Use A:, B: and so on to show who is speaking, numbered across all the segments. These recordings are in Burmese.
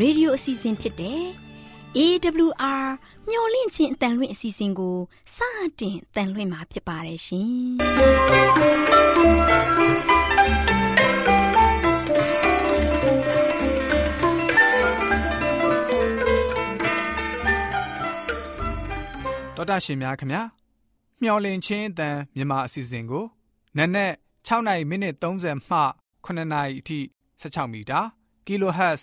A: ရဲ့ရေဒီယိုအစီအစဉ်ဖြစ်တဲ့ AWR မျော်လင့်ခြင်းအတန်လွင့်အစီအစဉ်ကိုစတင်တန်လွင့်မှာဖြစ်ပါတယ်ရှင်။
B: တောတာရှင်များခင်ဗျာမျော်လင့်ခြင်းအတန်မြန်မာအစီအစဉ်ကိုနက်နက်6နိုင်မိနစ်30မှ9နာရီအထိ16မီတာ kHz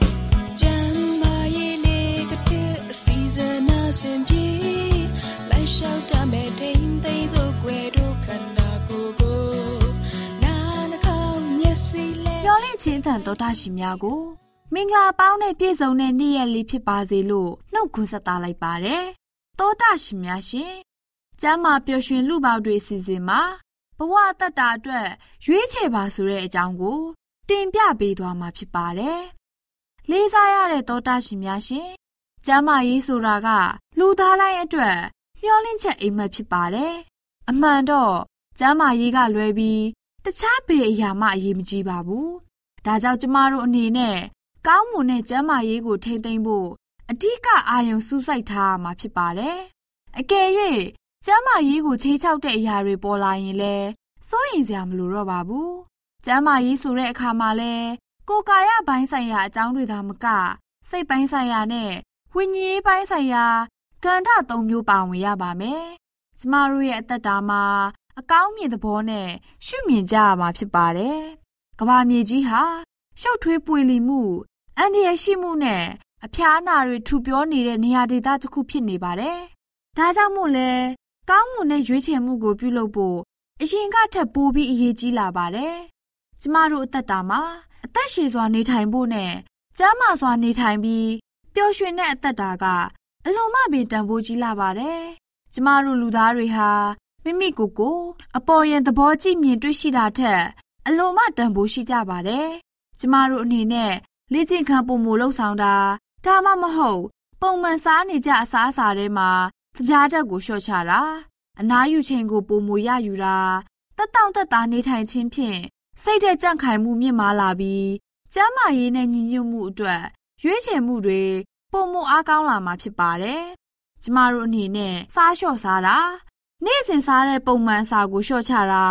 C: စဉ်အစဉ်ပြေလိုက်လျှောက်တမဲ့တိမ်သိမ်းစို့ွယ်တို့ခန္ဓာကိုယ်ကိုနာနှကောင်းမျက်စိလဲ
D: မျော်လင့်ခြင်းအတန်တော်တာရှင်များကို မင်္ဂလာပေါင်းနဲ့ပြည့်စုံတဲ့နေ့ရက်လေးဖြစ်ပါစေလို့နှုတ်ခွန်းဆက်သလိုက်ပါတယ်။တောတာရှင်များရှင်ကျမ်းမာပျော်ရွှင်လူပေါင်းတွေစီစဉ်မှာဘဝအတ္တတာအတွက်ရွေးချယ်ပါဆိုတဲ့အကြောင်းကို တင်ပြပေးသွားမှာဖြစ်ပါတယ်။လေးစားရတဲ့တောတာရှင်များရှင် ကျမ်းမာရေးဆိုတာက လူသားတိုင်းအတွက်မျှော်လင့်ချက်အိမ်မက်ဖြစ်ပါတယ်။အမှန်တော့ကျမ်းမာရေးကလွဲပြီးတခြားဘယ်အရာမှအရေးမကြီးပါဘူး။ဒါကြောင့်ကျမတို့အနေနဲ့ကောင်းမွန်တဲ့ကျန်းမာရေးကိုထိန်းသိမ်းဖို့အဓိကအာရုံစူးစိုက်ထားရမှာဖြစ်ပါတယ်။အကယ်၍ကျန်းမာရေးကိုချိန်ချောက်တဲ့အရာတွေပေါ်လာရင်လည်းစိုးရိမ်စရာမလိုတော့ပါဘူး။ကျန်းမာရေးဆိုတဲ့အခါမှာလည်းကိုယ်ကာယပိုင်းဆိုင်ရာအကြောင်းတွေသာမကစိတ်ပိုင်းဆိုင်ရာနဲ့ ဝိညာဉ်ရေးပိုင်းဆိုင်ရာကဏ္ဍသုံးမျိုးပါဝင်ရပါမယ်။ကျမတို့ရဲ့အသက်တာမှာအကောင်းမြင်သဘောနဲ့ရှုမြင်ကြရမှာဖြစ်ပါတယ်။ကမ္ဘာမြေကြီးဟာရှုပ်ထွေးပွေလီမှုအန္တရာယ်ရှိမှုနဲ့အဖျားအနာတွေထူပြောနေတဲ့နေရာဒေသတစ်ခုဖြစ်နေပါတယ်။ဒါကြောင့်မို့လဲကောင်းမွန်တဲ့ရွေးချယ်မှုကိုပြုလုပ်ဖို့အရင်ကထက်ပိုပြီးအရေးကြီးလာပါတယ်။ကျမတို့အသက်တာမှာအသက်ရှည်စွာနေထိုင်ဖို့နဲ့ကျန်းမာစွာနေထိုင်ပြီး ပျော်ရွှင်တဲ့အသက်တာကအလွန်မှပင်တန်ဖိုးကြီးလာပါတယ်။ကျမတို့လူသားတွေဟာမိမိကိုယ်ကိုအပေါ်ယံသဘောကြည့်မြင်တွေ့ရှိတာထက်အလွန်မှတန်ဖိုးရှိကြပါတယ်။ကျမတို့အနေနဲ့လေ့ကျင့်ခန်းပုံမူလှုပ်ဆောင်တာဒါမှမဟုတ်ပုံမှန်စားနေကြအစားအစာတွေမှာတရားဓာတ်ကိုလျှော့ချတာအနားယူချိန်ကိုပုံမူရယူတာတက်တောင့်တက်တာနေထိုင်ခြင်းဖြင့်စိတ်တဲ့ကြန့်ခိုင်မှုမြင့်မားလာပြီးကျန်းမာရေးနဲ့ညီညွတ်မှုအတွက် ရွေးချယ်မှုတွေပုံမူအားကောင်းလာမှာဖြစ်ပါတယ်။ကျမတို့အနေနဲ့စားလျှော့စားတာနေ့စဉ်စားတဲ့ပုံမှန်အစာကိုလျှော့ချတာ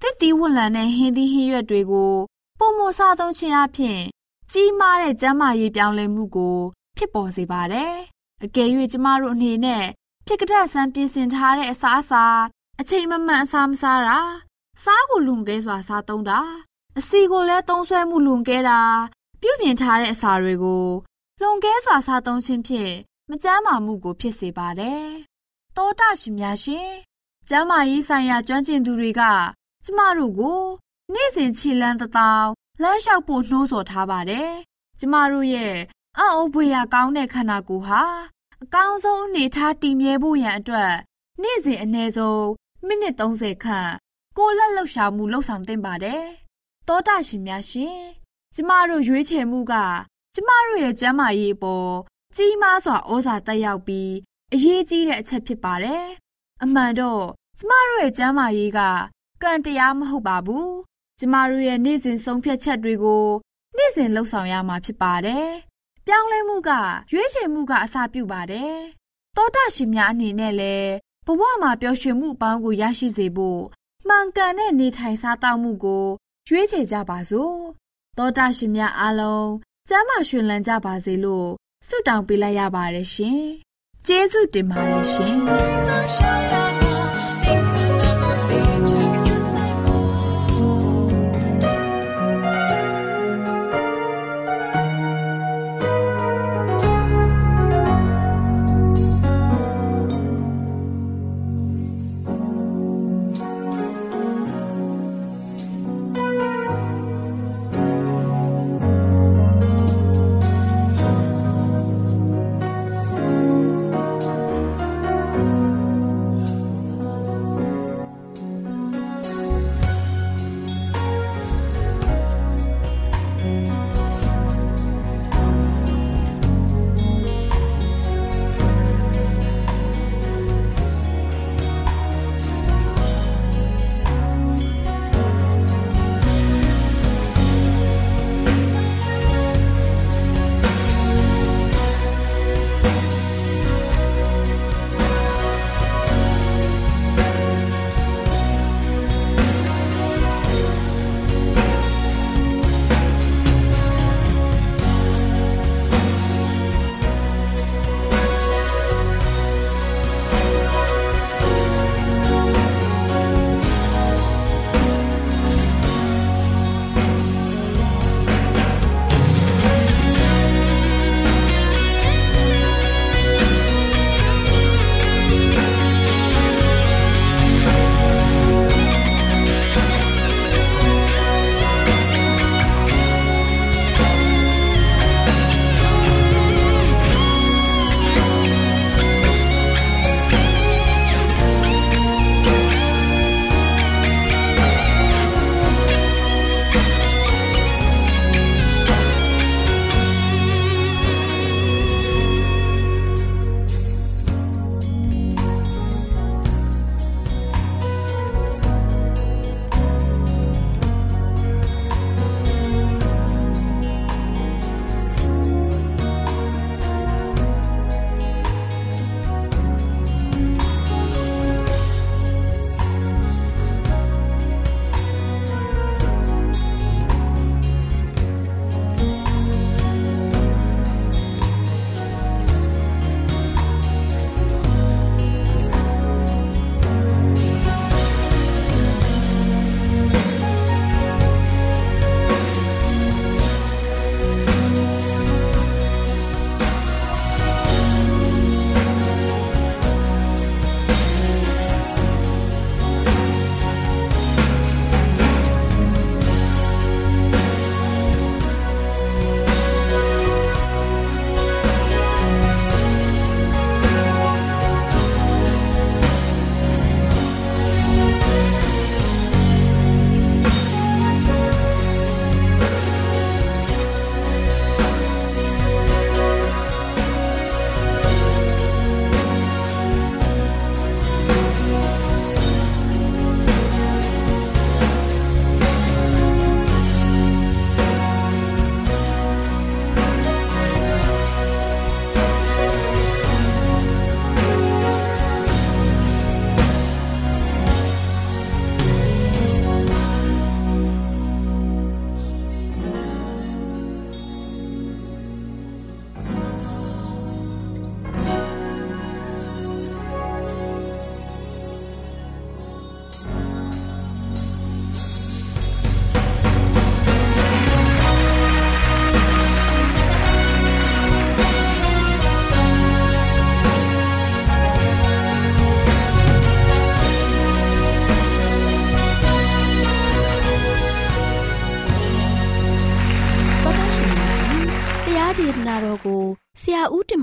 D: တစ်တီးဝလံနဲ့ဟင်းသီးဟင်းရွက်တွေကိုပုံမူစားသုံးခြင်းအပြင်ကြီးမားတဲ့ကျန်းမာရေးပြောင်းလဲမှုကို ဖြစ်ပေါ်စေပါတယ်။အကယ်၍ကျမတို့အနေနဲ့ဖြစ်ကတက်ဆန်းပြင်ဆင်ထားတဲ့အစားအစာအချိန်မမှန်အစားမစားတာစားကိုလွန်ကဲစွာစားသုံးတာအစီကိုလည်းသုံးဆွဲမှုလွန်ကဲတာ ပြုပြင်ထားတဲ့အစာတွေကိုလွန်ကဲစွာစားသုံးခြင်းဖြင့်မကျန်းမာမှုကိုဖြစ်စေပါတယ်။တောတာရှင်များရှင်ကျန်းမာရေးဆိုင်ရာကျွမ်းကျင်သူတွေကကျမတို့ကိုနေ့စဉ်ခြေလန်းတသောင်းလမ်းလျှောက်ဖို့နှိုးဆော်ထားပါတယ်။ကျမတို့ရဲ့အံ့ဩဖွယ်ရာကောင်းတဲ့ခန္ဓာကိုယ်ဟာအကောင်းဆုံးအနေထားတည်မြဲဖို့ရန်အတွက်နေ့စဉ်အနည်းဆုံးမိနစ်30ခန့်ကိုယ်လက်လှုပ်ရှားမှုလှုပ်ဆောင်သင့်ပါတယ်။တောတာရှင်များရှင် ကျမတို့ရွေးချယ်မှုက ကျမတို့ရဲ့ကျန်းမာရေးအပေါ်ကြီးမားစွာဩဇာတက်ရောက်ပြီးအရေးကြီးတဲ့အချက်ဖြစ်ပါတယ်။အမှန်တော့ကျမတို့ရဲ့ကျန်းမာရေးကကံတရားမဟုတ်ပါဘူး။ကျမတို့ရဲ့နေ့စဉ်ဆုံးဖြတ်ချက်တွေကိုနေ့စဉ်လှုပ်ဆောင်ရမှာဖြစ်ပါတယ်။ပြောင်းလဲမှုကရွေးချယ်မှုကအစပြုပါတယ်။တောတာရှင်များအနေနဲ့လည်းဘဝမှာပျော်ရွှင်မှုအပေါင်းကိုရရှိစေဖို့မှန်ကန်တဲ့နေထိုင်စားသောက်မှုကိုရွေးချယ်ကြပါစို့။ တောတာရှင်များအားလုံး
C: ကျမ်းမာရှင်လန်းကြပါစေလို့ဆုတောင်းပေးလိုက်ရပါတယ်ရှင်။ကျေးဇူးတင်ပါတယ်ရှင်။။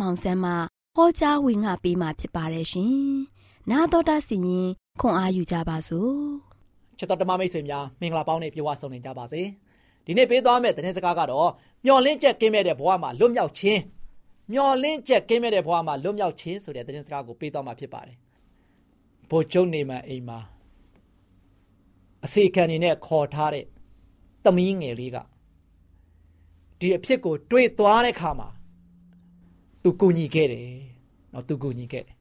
E: ရာဦးတင်မောင်ဆန်းမှဟောကြားဝင်ငါပေးมาဖြစ်ပါတယ်ရှင်။နာတော်တာစီရင်ခွန်အားယူကြပါစို့။
F: ချစ်တော်ဓမ္မမိတ်ဆွေများမင်္ဂလာပေါင်းနဲ့ပြေဝဆုံနေကြပါစေဒီနေ့ပေးသွားမယ့်သတင်းစကားကတော့မျော်လင့်ချက်ကင်းမဲ့တဲ့ဘဝမှာလွတ်မြောက်ခြင်းမျော်လင့်ချက်ကင်းမဲ့တဲ့ဘဝမှာလွတ်မြောက်ခြင်းဆိုတဲ့သတင်းစကားကိုပေးသွားမှာဖြစ်ပါတယ်ဘိုလ်ချုပ်နေမန်အိမ်မှာအစီခံနေနဲ့ခေါ်ထားတဲ့သမီးငယ်လေးကဒီအဖြစ်ကိုတွေးသွားတဲ့ခါမှာ သူကူညီခဲ့တယ်နော်သူကူညီခဲ့တယ်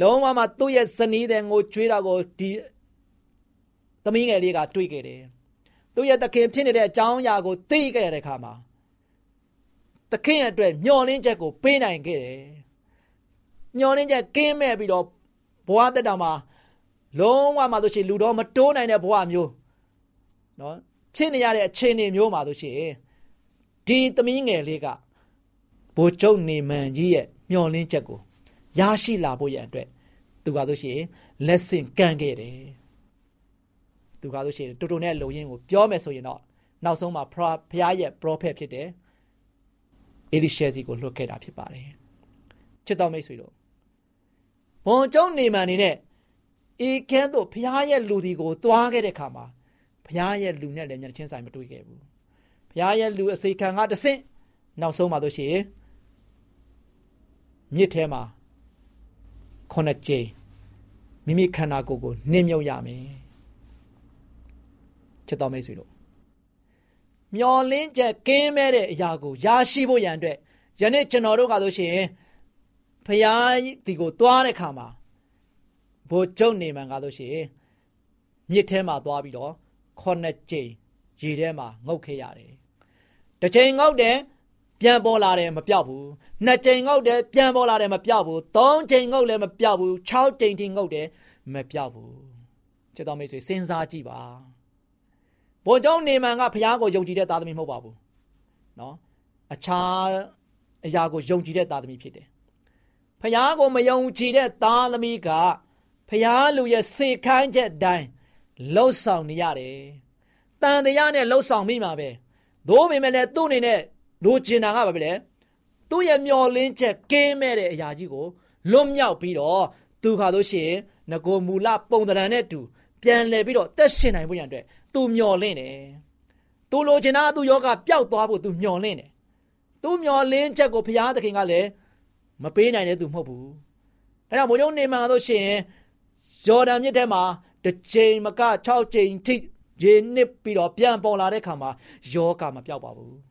F: လုံးဝမှသူ့ရဲ့ဇနီးတဲ့ငိုကြွေးတာကိုဒီသမီးငယ်လေးကတွေ့ခဲ့တယ်သူ့ရဲ့သခင်ဖြစ်နေတဲ့အကြောင်းအရာကိုသိခဲ့တဲ့အခါမှာသခင်အတွက်မျှော်လင့်ချက်ကိုပေးနိုင်ခဲ့တယ်မျှော်လင့်ချက်ကင်းမဲ့ပြီးတော့ဘဝတက်တာမှာလုံးဝမှဆိုရှင်လူတော်မတိုးနိုင်တဲ့ဘဝမျိုးနော်ဖြစ်နေရတဲ့အခြေအနေမျိုးမှာဆိုရှင်ဒီသမီးငယ်လေးက ဘိုးကျုံနေမန်ကြီးရဲ့မျှော်လင့်ချက်ကိုရရှိလာဖို့ရန်အတွက်သူကဆိုရှင်လက်ဆင့်ကမ်းခဲ့တယ်သူကဆိုရှင်တူတူနဲ့လုံရင်းကိုပြောမယ်ဆိုရင်တော့နောက်ဆုံးမှာဖျားရဲ့ prophet ဖြစ်တယ်အေလိရှဲစီကိုလွှတ်ခဲ့တာဖြစ်ပါတယ်ချစ်တော်မိတ်ဆွေတို့ဘုံကျုံနေမှန်နေနဲ့အေကဲတို့ဖျားရဲ့လူဒီကိုသွားခဲ့တဲ့ခါမှာဖျားရဲ့လူနဲ့လည်းညချင်းဆိုင်မတွေ့ခဲ့ဘူးဖျားရဲ့လူအစိခံကတဆင့်နောက်ဆုံးမှာတို့ရှိရင် မြစ်ထဲမှာခုနှစ်ကြိမ်မိမိခန္ဓာကိုယ်ကိုနှင်းမြုပ်ရမယ်ချစ်တော်မိတ်ဆွေတို့မျောလင်းချက်ကင်းမဲ့တဲ့အရာကိုရရှိဖို့ရန်အတွက်ယနေ့ကျွန်တော်တို့ကဆိုရှင်ဖရာဒီကိုသွားတဲ့ခါမှာဘိုးကျုံနေမှန်ကားလို့ရှိရင်မြစ်ထဲမှာသွားပြီးတော့ခုနှစ်ကြိမ်ရေထဲမှာငုတ်ခဲ့ရတယ်။တစ်ချိန်ငုတ်တယ် ပြန်ပေါ်လာတယ်မပြောက်ဘူး။နှစ်ကြိမ်ငုတ်တယ်ပြန်ပေါ်လာတယ်မပြောက်ဘူး။သုံးကြိမ်ငုတ်လည်းမပြောက်ဘူး။၆ကြိမ်ထိငုတ်တယ်မပြောက်ဘူး။ချစ်တော်မိတ်ဆွေစဉ်းစားကြည့်ပါ။ဘိုးကျုံနေမှန်ကဖရာကိုယုံကြည်တဲ့သားသမီးမဟုတ်ပါဘူး။နော်။အခြားအရာကိုယုံကြည်တဲ့သားသမီးဖြစ်တယ်ဖျားကိုမယုံကြည်တဲ့သားသမီးကဖျားလူရဲ့စေခိုင်းချက်တိုင်းလှုပ်ဆောင်နေရတယ်။တန်တရားနဲ့လှုပ်ဆောင်မိမှာပဲ။သို့ပေမဲ့လည်းသူ့အနေနဲ့ လိုချင်တာကဘာပဲလဲ။သူ့ရဲ့မျောလင်းချက်ကင်းမဲ့တဲ့အရာကြီးကိုလွတ်မြောက်ပြီးတော့သူခါလို့ရှိရင်ငကိုမူလပုံတံနဲ့တူပြန်လဲပြီးတော့တက်ရှင်နိုင်ဖို့ရန်အတွက်သူမျောလင့်တယ်။သူလိုချင်တာသူယောဂပျောက်သွားဖို့သူမျောလင့်တယ်။သူမျောလင်းချက်ကိုဘုရားသခင်ကလည်းမပေးနိုင်တဲ့သူမဟုတ်ဘူး။ဒါကြောင့်မိုးကျုံနေမှာဆိုရှင်ဂျော်ဒန်မြစ်ထဲမှာတစ်ချိန်မက6ချိန်ထိရေနစ်ပြီးတော့ပြန်ပေါ်လာတဲ့ခါမှာယောဂမပြောက်ပါဘူး။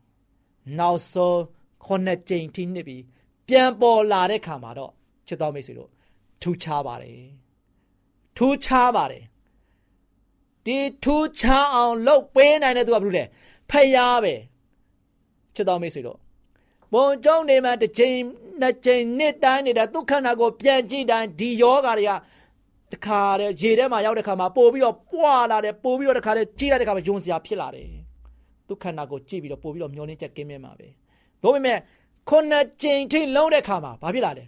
F: နောက်ဆုံး9ချိန်ထိနစ်ပြီးပြန်ပေါ်လာတဲ့ခါမှာတော့ချစ်တော်မိတ်ဆွေတို့ထူးခြားပါတယ်။ထူးခြားပါတယ်။ဒီထူးခြားအောင်လုပ်ပေးနိုင်တဲ့သူကဘာလို့လဲ။ဖယားပဲ။ချစ်တော်မိတ်ဆွေတို့ဘုံကျုံနေမှာတစ်ချိန်နှစ်ချိန်နှစ်တိုင်းနေတာဒုက္ခနာကိုပြန်ကြည့်တိုင်းဒီယောဂါတွေကတခါတည်းရေထဲမှာရောက်တဲ့ခါမှာပို့ပြီးတော့ပွာလာတယ်ပို့ပြီးတော့တခါတည်းကြည့်လိုက်တဲ့ခါမှာယုံစရာဖြစ်လာတယ် ဒုက္ခနာကိုကြည့်ပြီးတော့ပို့ပြီးတော့မျောနှင်းချက်ကင်းမြဲမှာပဲဒါပေမဲ့ခုနှစ်ချိန်ထိလုံးတဲ့ခါမှာဘာဖြစ်လာလဲ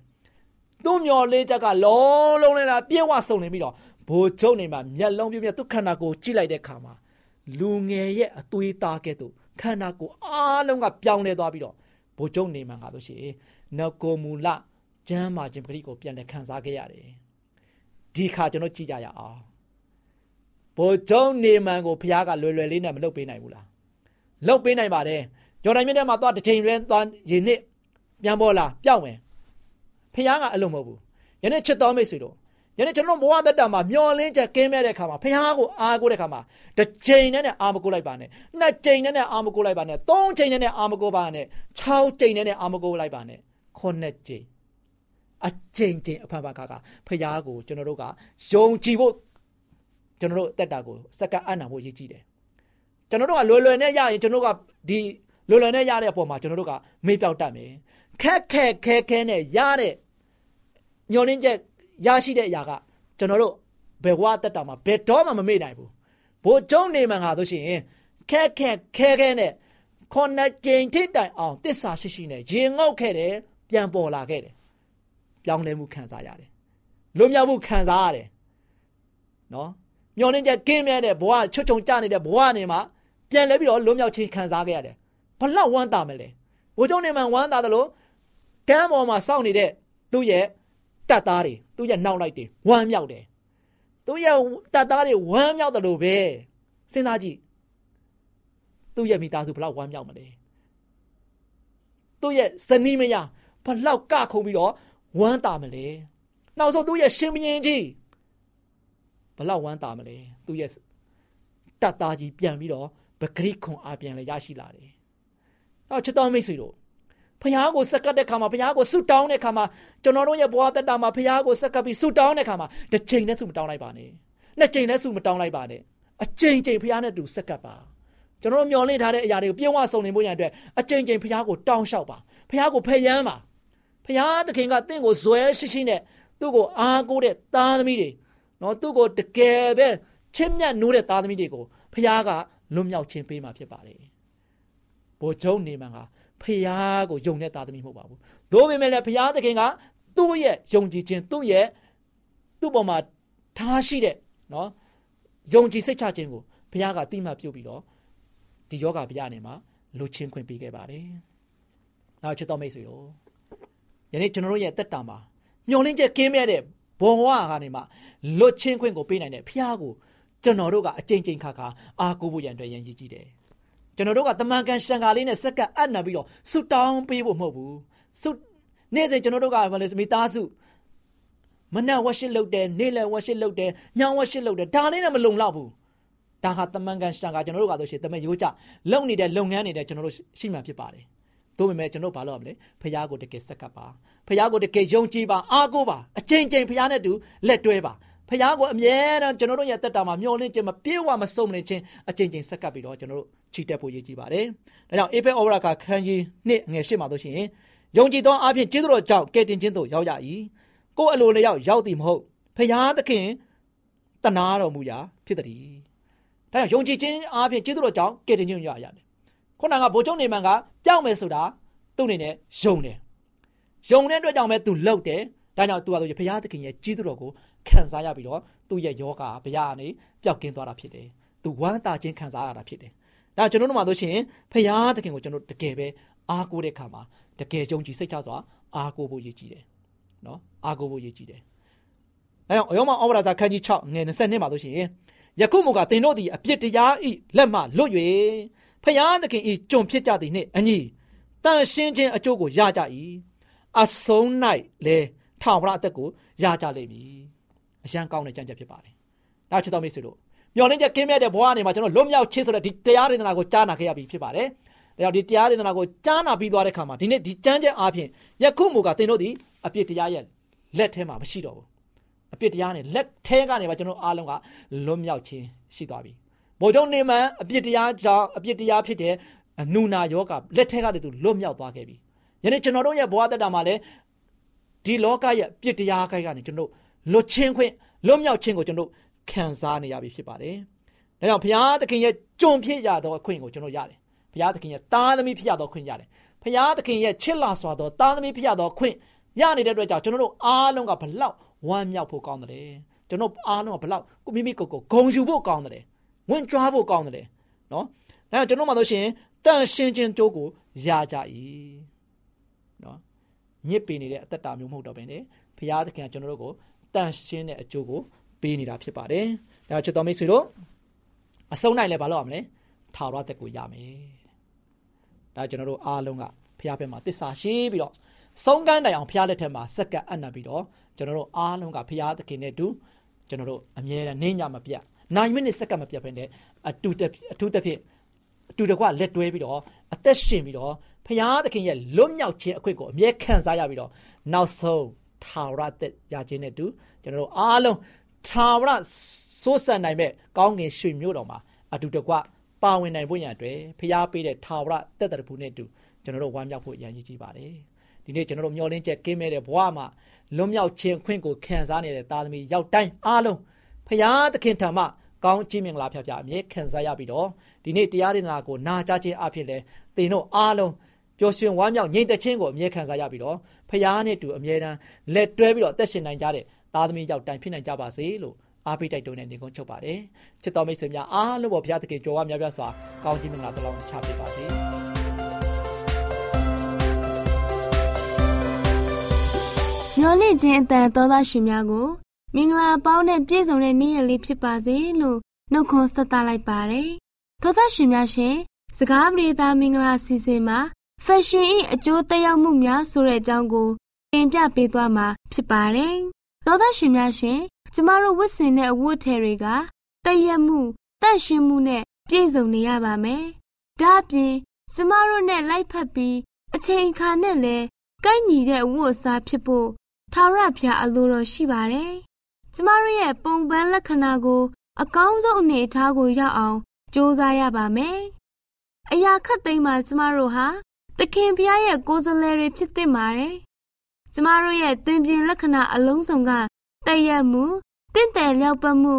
F: သူ့မျောလေးချက်ကလုံးလုံးလေးလာပြည့်ဝစုံနေပြီးတော့ဘိုးကျုံနေမှာမျက်လုံးပြည့်ပြည့်ဒုက္ခနာကိုကြည့်လိုက်တဲ့ခါမှာလူငယ်ရဲ့အသွေးသားကဲ့သို့ခန္ဓာကိုယ်အားလုံးကပြောင်းလဲသွားပြီးတော့ဘိုးကျုံနေမှာငါတို့ရှိနကိုမူလကျမ်းမာခြင်းပဂရိကိုပြန်လဲခံစားခဲ့ရတယ်ဒီခါကျွန်တော်ကြည့်ကြရအောင်ဘိုးကျုံနေမှန်ကိုဘုရားကလွယ်လွယ်လေးနဲ့မလုပ်ပေးနိုင်ဘူးလား လုပ်ပေးနိုင်ပါတယ်ဂျော်ဒန်မြစ်ထဲမှာသွားတစ်ချိန်ရဲသွားရေနစ်ပြန်ပေါ်လာပြောင်းမယ်ဖះကအလုံးမဟုတ်ဘူးယနေ့ချစ်တော်မိတ်ဆွေတို့ယနေ့ကျွန်တော်ဘဝသက်တာမှာမျောလင်းချက်ကင်းမဲ့တဲ့ခါမှာဖះကိုအားကိုးတဲ့ခါမှာတစ်ချိန်နဲ့နဲ့အားမကိုးလိုက်ပါနဲ့နှစ်ချိန်နဲ့နဲ့အားမကိုးလိုက်ပါနဲ့သုံးချိန်နဲ့နဲ့အားမကိုးပါနဲ့ခြောက်ချိန်နဲ့နဲ့အားမကိုးလိုက်ပါနဲ့ခုနှစ်ချိန်အချိန်ချင်းအဖန်ဖန်ခါခါဖះကိုကျွန်တော်တို့ကယုံကြည်ဖို့ကျွန်တော်တို့တက်တာကိုစက္ကန့်အံ့နာဖို့ရည်ကြည်တယ် ကျွန်တော်တို့ကလွယ်လွယ်နဲ့ရရင်ကျွန်တော်တို့ကဒီလွယ်လွယ်နဲ့ရတဲ့အပေါ်မှာကျွန်တော်တို့ကမေ့ပြောက်တတ်မယ်ခက်ခက်ခဲခဲနဲ့ရတဲ့ညှော်နှင်းချက်ရရှိတဲ့အရာကကျွန်တော်တို့ဘယ်ဝါတက်တာမှာဘယ်တော့မှမမေ့နိုင်ဘူးဘိုးကျုံနေမှန်ဟာဆိုရှင်ခက်ခက်ခဲခဲနဲ့ခုနှစ်ကြိမ်ထိတိုင်အောင်တစ္ဆာရှိရှိနဲ့ရင်ငုတ်ခဲ့တယ်ပြန်ပေါ်လာခဲ့တယ်ပြောင်းလဲမှုခံစားရတယ်လွတ်မြောက်မှုခံစားရတယ်နော်မျောနှင်းချက်ကင်းမြဲတဲ့ဘဝချွတ်ချုံကြနေတဲ့ဘဝနေမှာ ပြန်လဲပြီးတော့လွတ်မြောက်ခြင်းခံစားခဲ့ရတယ်ဘလောက်ဝမ်းသာမလဲဘိုးကျုံနေမှန်ဝမ်းသာတယ်လို့ကမ်းပေါ်မှာစောင့်နေတဲ့သူ့ရဲ့တပ်သားတွေသူ့ရဲ့နောက်လိုက်တွေဝမ်းမြောက်တယ်သူ့ရဲ့တပ်သားတွေဝမ်းမြောက်တယ်လို့ပဲစဉ်းစားကြည့်သူ့ရဲ့မိသားစုဘလောက်ဝမ်းမြောက်မလဲသူ့ရဲ့ဇနီးမယားဘလောက်ကခုံပြီးတော့ဝမ်းသာမလဲနောက်ဆုံးသူ့ရဲ့ရှင်မင်းကြီးဘလောက်ဝမ်းသာမလဲသူ့ရဲ့တပ်သားကြီးပြန်ပြီးတော့ ပဂရိခွန်အပြန်လည်းရရှိလာတယ်။နောက်ချစ်တော်မိတ်ဆွေတို့ဖခင်ကိုစက္ကပ်တဲ့ခါမှာဖခင်ကိုဆုတောင်းတဲ့ခါမှာကျွန်တော်တို့ရဲ့ဘဝတက်တာမှာဖခင်ကိုစက္ကပ်ပြီးဆုတောင်းတဲ့ခါမှာတစ်ချိန်နဲ့ဆုမတောင်းလိုက်ပါနဲ့။နှစ်ချိန်နဲ့ဆုမတောင်းလိုက်ပါနဲ့။အချိန်ချိန်ဖခင်နဲ့တူစက္ကပ်ပါကျွန်တော်တို့မျှော်လင့်ထားတဲ့အရာတွေကိုပြည့်ဝစုံလင်ဖို့ရန်အတွက်အကြိမ်ကြိမ်ဖခင်ကိုတောင်းလျှောက်ပါဖခင်ကိုဖယမ်းပါဖခင်သခင်ကတင့်ကိုဇွဲရှိရှိနဲ့သူ့ကိုအားကိုးတဲ့သားသမီးတွေနော်သူ့ကိုတကယ်ပဲချစ်မြတ်နိုးတဲ့သားသမီးတွေကိုဖခင်က လွတ်မြောက်ခြင်းပေးမှာဖြစ်ပါတယ်ဘိုလ်ချုပ်နေမှန်ကဖခင်ကိုယုံတဲ့သားသမီးမဟုတ်ပါဘူး။သို့ပေမဲ့လည်းဖခင်သခင်ကသူ့ရဲ့ယုံကြည်ခြင်းသူ့ရဲ့သူ့ပေါ်မှာထားရှိတဲ့နော်ယုံကြည်စိတ်ချခြင်းကိုဘုရားကတိမှတ်ပြုပြီးတော့ဒီယောဂဘုရားနေမှာလှချင်းခွင့်ပေးခဲ့ပါတယ်။နောက်ချစ်တော်မိတ်ဆွေတို့ယနေ့ကျွန်တော်တို့ရဲ့တက်တာမှာမျောလင်းချက်ကင်းမဲ့တဲ့ဘဝကနေမှလွတ်ချင်းခွင့်ကိုပေးနိုင်တဲ့ဘုရားကို ကျွန်တော်တို့ကအကြိမ်ကြိမ်ခါခါအားကိုးဖို့ရန်အတွက်ရည်ရည်ကြည့်တယ်။ကျွန်တော်တို့ကတမန်ကန်ရှံကာလေးနဲ့စက္ကန့်အပ်နံပြီးတော့ဆူတောင်းပေးဖို့မဟုတ်ဘူး။ဆူနေ့စဉ်ကျွန်တော်တို့ကဘာလဲမိသားစုမနက်ဝရှစ်လုပ်တယ်နေ့လယ်ဝရှစ်လုပ်တယ်ညဝရှစ်လုပ်တယ်ဒါလေးနဲ့မလုံလောက်ဘူးဒါဟာတမန်ကန်ရှံကကျွန်တော်တို့ကဆိုရှင်တမန်ရိုးကြလုံနေတဲ့လုပ်ငန်းနေတဲ့ကျွန်တော်တို့ရှိမှဖြစ်ပါတယ်တို့ပေမဲ့ကျွန်တော်ဘာလုပ်ရမလဲဖះကိုတကယ်စက္ကပ်ပါဖះကိုတကယ်ယုံကြည်ပါအားကိုးပါအချိန်ချင်းဖះနဲ့တူလက်တွဲပါ ဖះကိုအမြဲတမ်းကျွန်တော်တို့ရဲ့တက်တာမှာမျောလင့်ခြင်းမပြေဝမစုံလင်ခြင်းအချိန်ချင်းစက္ကပ်ပြီးတော့ကျွန်တော်တို့ချီတက်ဖို့ရည်ကြည်ပါတယ်ဒါကြောင့်အေဖေဩဝရကခန်းကြီးနှစ်ငယ်ရှစ်မှာတို့ရှိရင်ယုံကြည်သောအဖြစ်ကျေးဇူးတော်ကြောင့်ကယ်တင်ခြင်းသို့ရောက်ရ၏ကိုယ်အလိုလျောက်ရောက်သည်မဟုတ်ဖျားသခင်တနာတော်မူရာဖြစ်သည်ဒါကြောင့်ယုံကြည်ခြင်းအဖြစ်ကျေးဇူးတော်ကြောင့်ကယ်တင်ခြင်းရရတယ်ခုနကဘိုးချုံနေမှန်ကပြောင်းမယ်ဆိုတာသူ့အနေနဲ့ယုံတယ်ယုံတဲ့အတွက်ကြောင့်ပဲသူလှုပ်တယ်ဒါကြောင့်သူကဆိုဘုရားသခင်ရဲ့ကြီးသူတော်ကို ခံစားရပြီးတော့သူ့ရဲ့ယောဂဘုရားကနေပျောက်ကင်းသွားတာဖြစ်တယ်သူဝမ်းသာခြင်းခံစားရတာဖြစ်တယ်ဒါကျွန်တော်တို့မှဆိုရှင်ဘုရားသခင်ကိုကျွန်တော်တကယ်ပဲအားကိုးတဲ့ခါမှာတကယ်ယုံကြည်စိတ်ချစွာအားကိုးဖို့ရည်ကြည်တယ်နော်အားကိုးဖို့ရည်ကြည်တယ်အဲကြောင့်အယောမဩဝါဒစာခန်းကြီး6ငယ်22မှာဆိုရှင်ယခုမူကသင်တို့သည်အပြစ်တရားဤလက်မှလွတ်၍ဖျားသခင်ဤကြုံဖြစ်ကြသည်နှင့်အညီတန်ရှင်းခြင်းအကျိုးကိုရကြ၏အဆုံး၌လေထောင်ပရအသက်ကိုရကြလိမ့်မည် အရန်ကောင်းတဲ့ကြံကြက်ဖြစ်ပါတယ်ဒါချစ်တော်မိတ်ဆွေတို့မျော်လင့်ချက်ကင်းမြတ်တဲ့ဘဝကနေမှာကျွန်တော်လွတ်မြောက်ခြင်းဆိုတဲ့ဒီတရားဒေသနာကိုကြားနာခဲ့ရပြီဖြစ်ပါတယ်ဒါကြောင့်ဒီတရားဒေသနာကိုကြားနာပြီးသွားတဲ့ခါမှာဒီနေ့ဒီကြမ်းကြက်အားဖြင့်ယခုမူကသင်တို့သည်အပြစ်တရားရဲ့လက်ထဲမှာမရှိတော့ဘူးအပြစ်တရားနဲ့လက်ထဲကနေပါကျွန်တော်အားလုံးကလွတ်မြောက်ခြင်းရှိသွားပြီဘိုလ်ချုပ်နေမန်အပြစ်တရားကြောင့်အပြစ်တရားဖြစ်တဲ့နူနာယောဂလက်ထဲကနေသူလွတ်မြောက်သွားခဲ့ပြီယနေ့ကျွန်တော်တို့ရဲ့ဘဝတက်တာမှာလည်းဒီလောကရဲ့ပြစ်တရားခိုက်ကနေကျွန်တော် လွတ်ချင်းခွင့်လွတ်မြောက်ခြင်းကိုကျွန်တော်ခံစားနေရပြီဖြစ်ပါတယ်ဒါကြောင့်ဘုရားသခင်ရဲ့ကြုံဖြစ်ရသောအခွင့်ကိုကျွန်တော်ရတယ်ဘုရားသခင်ရဲ့သားသမီးဖြစ်ရသောခွင့်ရတယ်ဘုရားသခင်ရဲ့ချစ်လာစွာသောသားသမီးဖြစ်ရသောခွင့်ရနေတဲ့အတွက်ကြောင့်ကျွန်တော်တို့အားလုံးကဘလောက်ဝမ်းမြောက်ဖို့ကောင်းတယ်ကျွန်တော်အားလုံးကဘလောက်ကိုမိမိကိုယ်ကိုဂုံယူဖို့ကောင်းတယ်ဝင်ကြွားဖို့ကောင်းတယ်နော်အဲကျွန်တော်မှဆိုရှင်တန်ရှင်းခြင်းကြိုးကိုရကြ၏နော်ညစ်ပေနေတဲ့အသက်တာမျိုးမဟုတ်တော့ဘဲနဲ့ဘုရားသခင်ကကျွန်တော်တို့ကို တန်ရှင်းတဲ့အကျိုးကိုပေးနေတာဖြစ်ပါတယ်ဒါချစ်တော်မိတ်ဆွေတို့အဆုံးနိုင်လဲဘာလို့ရမလဲထာဝရသက်ကိုရမယ်ဒါကျွန်တော်တို့အားလုံးကဘုရားဘက်မှာတစ္ဆာရှိပြီးတော့ဆုံးကန်းတိုင်အောင်ဘုရားလက်ထက်မှာစက္ကန့်အံ့နပ်ပြီးတော့ကျွန်တော်တို့အားလုံးကဘုရားသခင်နဲ့တူကျွန်တော်တို့အမြဲတမ်းနေညမပြတ်နိုင်မိနစ်စက္ကန့်မပြတ်ဘဲနဲ့အတူအထူးသဖြင့်အတူတကွလက်တွဲပြီးတော့အသက်ရှင်ပြီးတော့ဘုရားသခင်ရဲ့လွတ်မြောက်ခြင်းအခွင့်ကိုအမြဲခံစားရပြီးတော့နောက်ဆုံး ထာဝရသက်ရခြင်းနဲ့တူကျွန်တော်တို့အားလုံးထာဝရစိုးစံနိုင်မဲ့ကောင်းကင်ရွှေမြို့တော်မှာအတူတကွပါဝင်နိုင်ဖို့ရန်အတွက်ဖျားပေးတဲ့ထာဝရတက်တရဖူနဲ့တူကျွန်တော်တို့ဝမ်းမြောက်ဖို့ရန်ကြီးကြည့်ပါတယ်ဒီနေ့ကျွန်တော်တို့မျှော်လင့်ချက်ကင်းမဲ့တဲ့ဘဝမှာလွတ်မြောက်ခြင်းခွင့်ကိုခံစားနေတဲ့သားသမီးရောက်တိုင်းအားလုံးဖရာသခင်ထံမှကောင်းချီးမင်္ဂလာဖျားဖျားအမြဲခံစားရပြီးတော့ဒီနေ့တရားဒေသနာကိုနာကြားခြင်းအဖြစ်လဲသင်တို့အားလုံး ပျော်ရွှင်ဝမ်းမြောက်ငြိမ်သက်ခြင်းကိုအမြဲခံစားရပြီးတော့ဖရာနဲ့တူအမြဲတမ်းလက်တွဲပြီးတော့အသက်ရှင်နိုင်ကြတဲ့သားသမီးရောက်တိုင်းဖြစ်နိုင်ကြပါစေလို့အားပေးတိုက်တွန်းတဲ့နေကုန်းချုပ်ပါတယ်ချစ်တော်မိတ်ဆွေများအားလုံးပေါ်ဘုရားသခင်ကြော်ဝါများပြားစွာကောင်းချီးမင်္ဂလာတစ်လုံးချပေးပါစေ
D: မျော်လင့်ခြင်းအတန်သောသားရှင်များကိုမင်္ဂလာပေါင်းနဲ့ပြည့်စုံတဲ့နေ့ရက်လေးဖြစ်ပါစေလို့နှုတ်ခွန်းဆက်သလိုက်ပါတယ်သောသားရှင်များရှင်စကားပြေသာမင်္ဂလာစီစဉ်မှာ fashion ၏အကျိုးသက်ရောက်မှုများဆိုတဲ့အကြောင်းကိုတင်ပြပေးသွားမှာဖြစ်ပါတယ်သောသားရှင်များရှင်ကျမတို့ဝတ်ဆင်တဲ့အဝတ်ထည်တွေကတည့်ရက်မှုတန့်ရှင်းမှုနဲ့ပြည့်စုံနေရပါမယ်ဒါအပြင်ကျမတို့နဲ့လိုက်ဖက်ပြီးအချိန်အခါနဲ့လည်းကိုက်ညီတဲ့အဝတ်အစားဖြစ်ဖို့ထာဝရဘုရားအလိုတော်ရှိပါတယ်။ကျမတို့ရဲ့ပုံပန်းလက္ခဏာကို အကောင်းဆုံးအနေအထားကိုရောက်အောင်ကြိုးစားရပါမယ်
G: အရာခတ်သိမ်းမှာကျမတို့ဟာ သခင်ဖျားရဲ့ကိုယ်စားလှယ်တွေဖြစ်သင့်ပါတယ်။ကျမတို့ရဲ့တွင်ပြင်လက္ခဏာအလုံးစုံကတည့်ရက်မှုတင့်တယ်လျောက်ပတ်မှု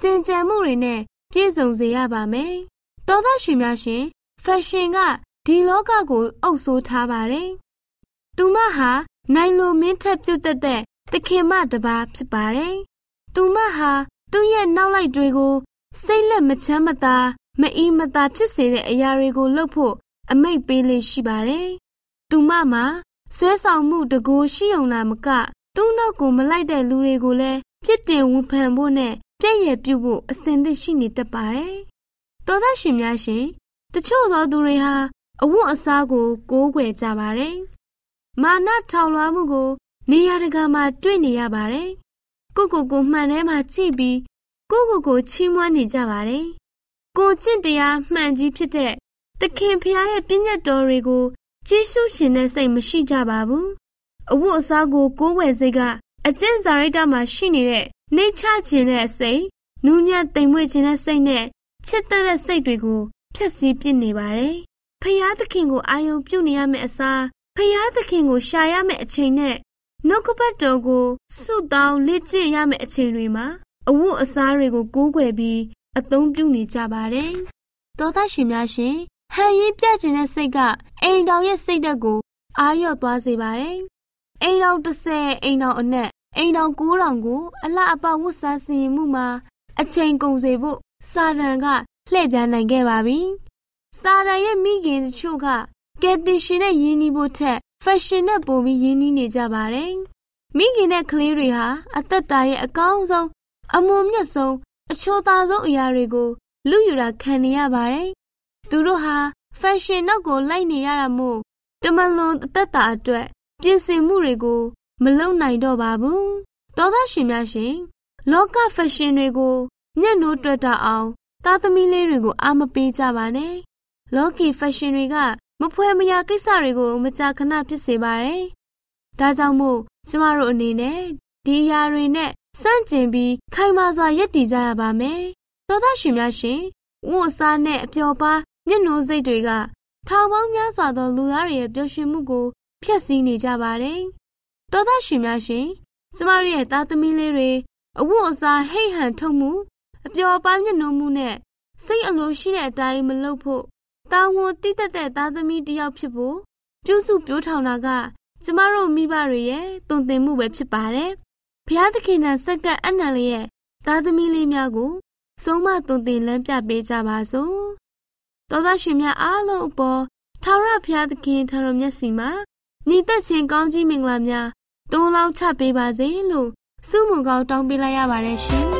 G: စင်ကြံမှုတွေနဲ့ပြည့်စုံစေရပါမယ်။သောသားရှင်များရှင်ဖက်ရှင်ကဒီလောကကိုအုပ်ဆိုးထားပါတယ်။သူမဟာနိုင်လိုမင်းထက်ပြုတ်သက်တဲ့သခင်မတပါဖြစ်ပါတယ်။သူမဟာသူ့ရဲ့နောက်လိုက်တွေကိုစိတ်လက်မချမ်းမသာမအီမသာဖြစ်စေတဲ့အရာတွေကိုလုပ်ဖို့ အမိတ်ပေးလေးရှိပါတယ်။သူမမှာဆွဲဆောင်မှုတကိုးရှိုံလာမက သူ့နောက်ကိုမလိုက်တဲ့လူတွေကိုလည်းပြစ်တင်ဝန်ဖန်ဖို့နဲ့ပြည့်ရပြုဖို့အစဉ်သင့်ရှိနေတတ်ပါတယ်။သောသားရှင်များရှင်တချို့သောသူတွေဟာအဝတ်အစားကိုကိုးကွယ်ကြပါတယ်။မာနထောင်လွှားမှုကို နေရာတကာမှာတွေ့နေရပါတယ်။ကိုကိုကိုမှန်ထဲမှာကြည့်ပြီးကိုကိုကိုချီးမွမ်းနေကြပါတယ်။ကိုကျင့်တရားမှန်ကြီးဖြစ်တဲ့ သခင်ဖျားရဲ့ပြည့်ညတ်တော်တွေကိုကျေးဇူးရှင်တဲ့စိတ်မရှိကြပါဘူး။အဝတ်အစားကိုကိုးဝယ်စိတ်ကအကျင့်စာရိတ္တမှာရှိနေတဲ့နှိမ့်ချခြင်းတဲ့စိတ်၊နူးညံ့သိမ်မွေ့ခြင်းတဲ့စိတ်နဲ့ချစ်တဲ့စိတ်တွေကိုဖျက်ဆီးပစ်နေပါတယ်။ဖျားသခင်ကိုအာယုံပြုနေရမယ့်အစားဖျားသခင်ကိုရှာရမယ့်အချိန်နဲ့နှုတ်ကပတ်တော်ကိုစုတောင်းလေ့ကျင့်ရမယ့်အချိန်တွေမှာအဝတ်အစားတွေကိုကိုးကွယ်ပြီးအသုံးပြုနေကြပါတယ်။သောသားရှင်များရှင် ဟန်ရင်ပြကျင်တဲ့စိတ်ကအိမ်တော်ရဲ့စိတ်ဓာတ်ကိုအာရော့သွားစေပါတယ်။အိမ်တော်30အိမ်တော်အနက်အိမ်တော်9000ကို အလှအပဝတ်စားစီရင်မှုမှာအချိန်ကုန်စေဖို့စာတန်ကလှည့်ပြားနိုင်ခဲ့ပါပြီ။စာတန်ရဲ့မိခင်တချို့ကကယ်တင်ရှင်နဲ့ယဉ်နီးဖို့ထက်ဖက်ရှင်နဲ့ပိုပြီးယဉ်နီးနေကြပါတယ်။မိခင်နဲ့ကလေးတွေဟာအသက်တာရဲ့အကောင်းဆုံးအမွန်မြတ်ဆုံးအချိုးသားဆုံးအရာတွေကိုလူယူတာခံနေရပါတယ်။ သူတို့ဟာဖက်ရှင်နောက်ကိုလိုက်နေရတာမို့တမလွန်အသက်တာအတွက်ပြင်ဆင်မှုတွေကိုမလုပ်နိုင်တော့ပါဘူး။သောသားရှင်များရှင်လောကဖက်ရှင်တွေကိုမျက်နှိုးတွက်တာအောင်သားသမီးလေးတွေကိုအာမပေးကြပါနဲ့။လောကီဖက်ရှင်တွေကမဖွဲမရကိစ္စတွေကိုမကြာခဏဖြစ်စေပါတယ်။ဒါကြောင့်မို့ကျမတို့အနေနဲ့ဒီအရာတွေနဲ့စန့်ကျင်ပြီးခိုင်မာစွာရည်တည်ကြရပါမယ်။သောသားရှင်များရှင်ဝတ်စားနဲ့အပျော်ပါ မျက်နှာစိတ်တွေကထောင်ပေါင်းများစွာသောလူသားတွေရဲ့ပျော်ရွှင်မှုကိုဖျက်ဆီးနေကြပါတယ်။သောသားရှင်များရှင်ကျမတို့ရဲ့သားသမီးလေးတွေအဝတ်အစားဟိတ်ဟန်ထုတ်မှုအပျော်ပါမျက်နှာမှုနဲ့စိတ်အလိုရှိတဲ့အတိုင်းမလုပ်ဖို့တာဝန်တည်တတ်တဲ့သားသမီးတစ်ယောက်ဖြစ်ဖို့ပြုစုပြောထောင်တာကကျမတို့မိဘတွေရဲ့တုံ့တင်မှုပဲဖြစ်ပါတယ်။ဘုရားသခင်နဲ့စက္ကန့်အနံလေးရဲ့သားသမီးလေးများကိုဆုံးမတုံ့တင်လမ်းပြပေးကြပါစို့။ သောသားရှင်များအားလုံးအပေါ်ထာဝရဘုရားသခင်ထံတော်မျက်စီမှာညီသက်ချင်းကောင်းကြီးမင်္ဂလာများတုံးလောင်းချပေးပါစေလို့ဆုမွန်ကောင်းတောင်းပေးလိုက်ရပါတယ်ရှင်။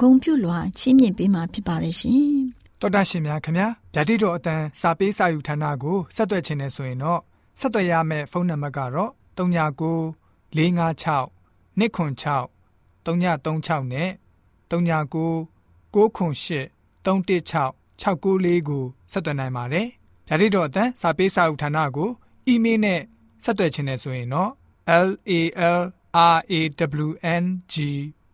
H: ဂုံပြုလွှာချီးမြှင့်ပေးမှာဖြစ်ပါတယ်ရှင်
B: တော်တာရှင်များခင်ဗျာဓာတိတော်အတန်းစာပေးစာယူဌာနကိုဆက်သွယ်ခြင်းနဲ့ဆိုရင်တော့ဆက်သွယ်ရမယ့်ဖုန်းနံပါတ်ကတော့39 656 296 336နဲ့39 98 316 694ကိုဆက်သွင်းနိုင်ပါတယ်။ဓာတိတော်အတန်းစာပေးစာဥထာဏာကိုအီးမေးလ်နဲ့ဆက်သွယ်ခြင်းနဲ့ဆိုရင်တော့ l a l r a w n g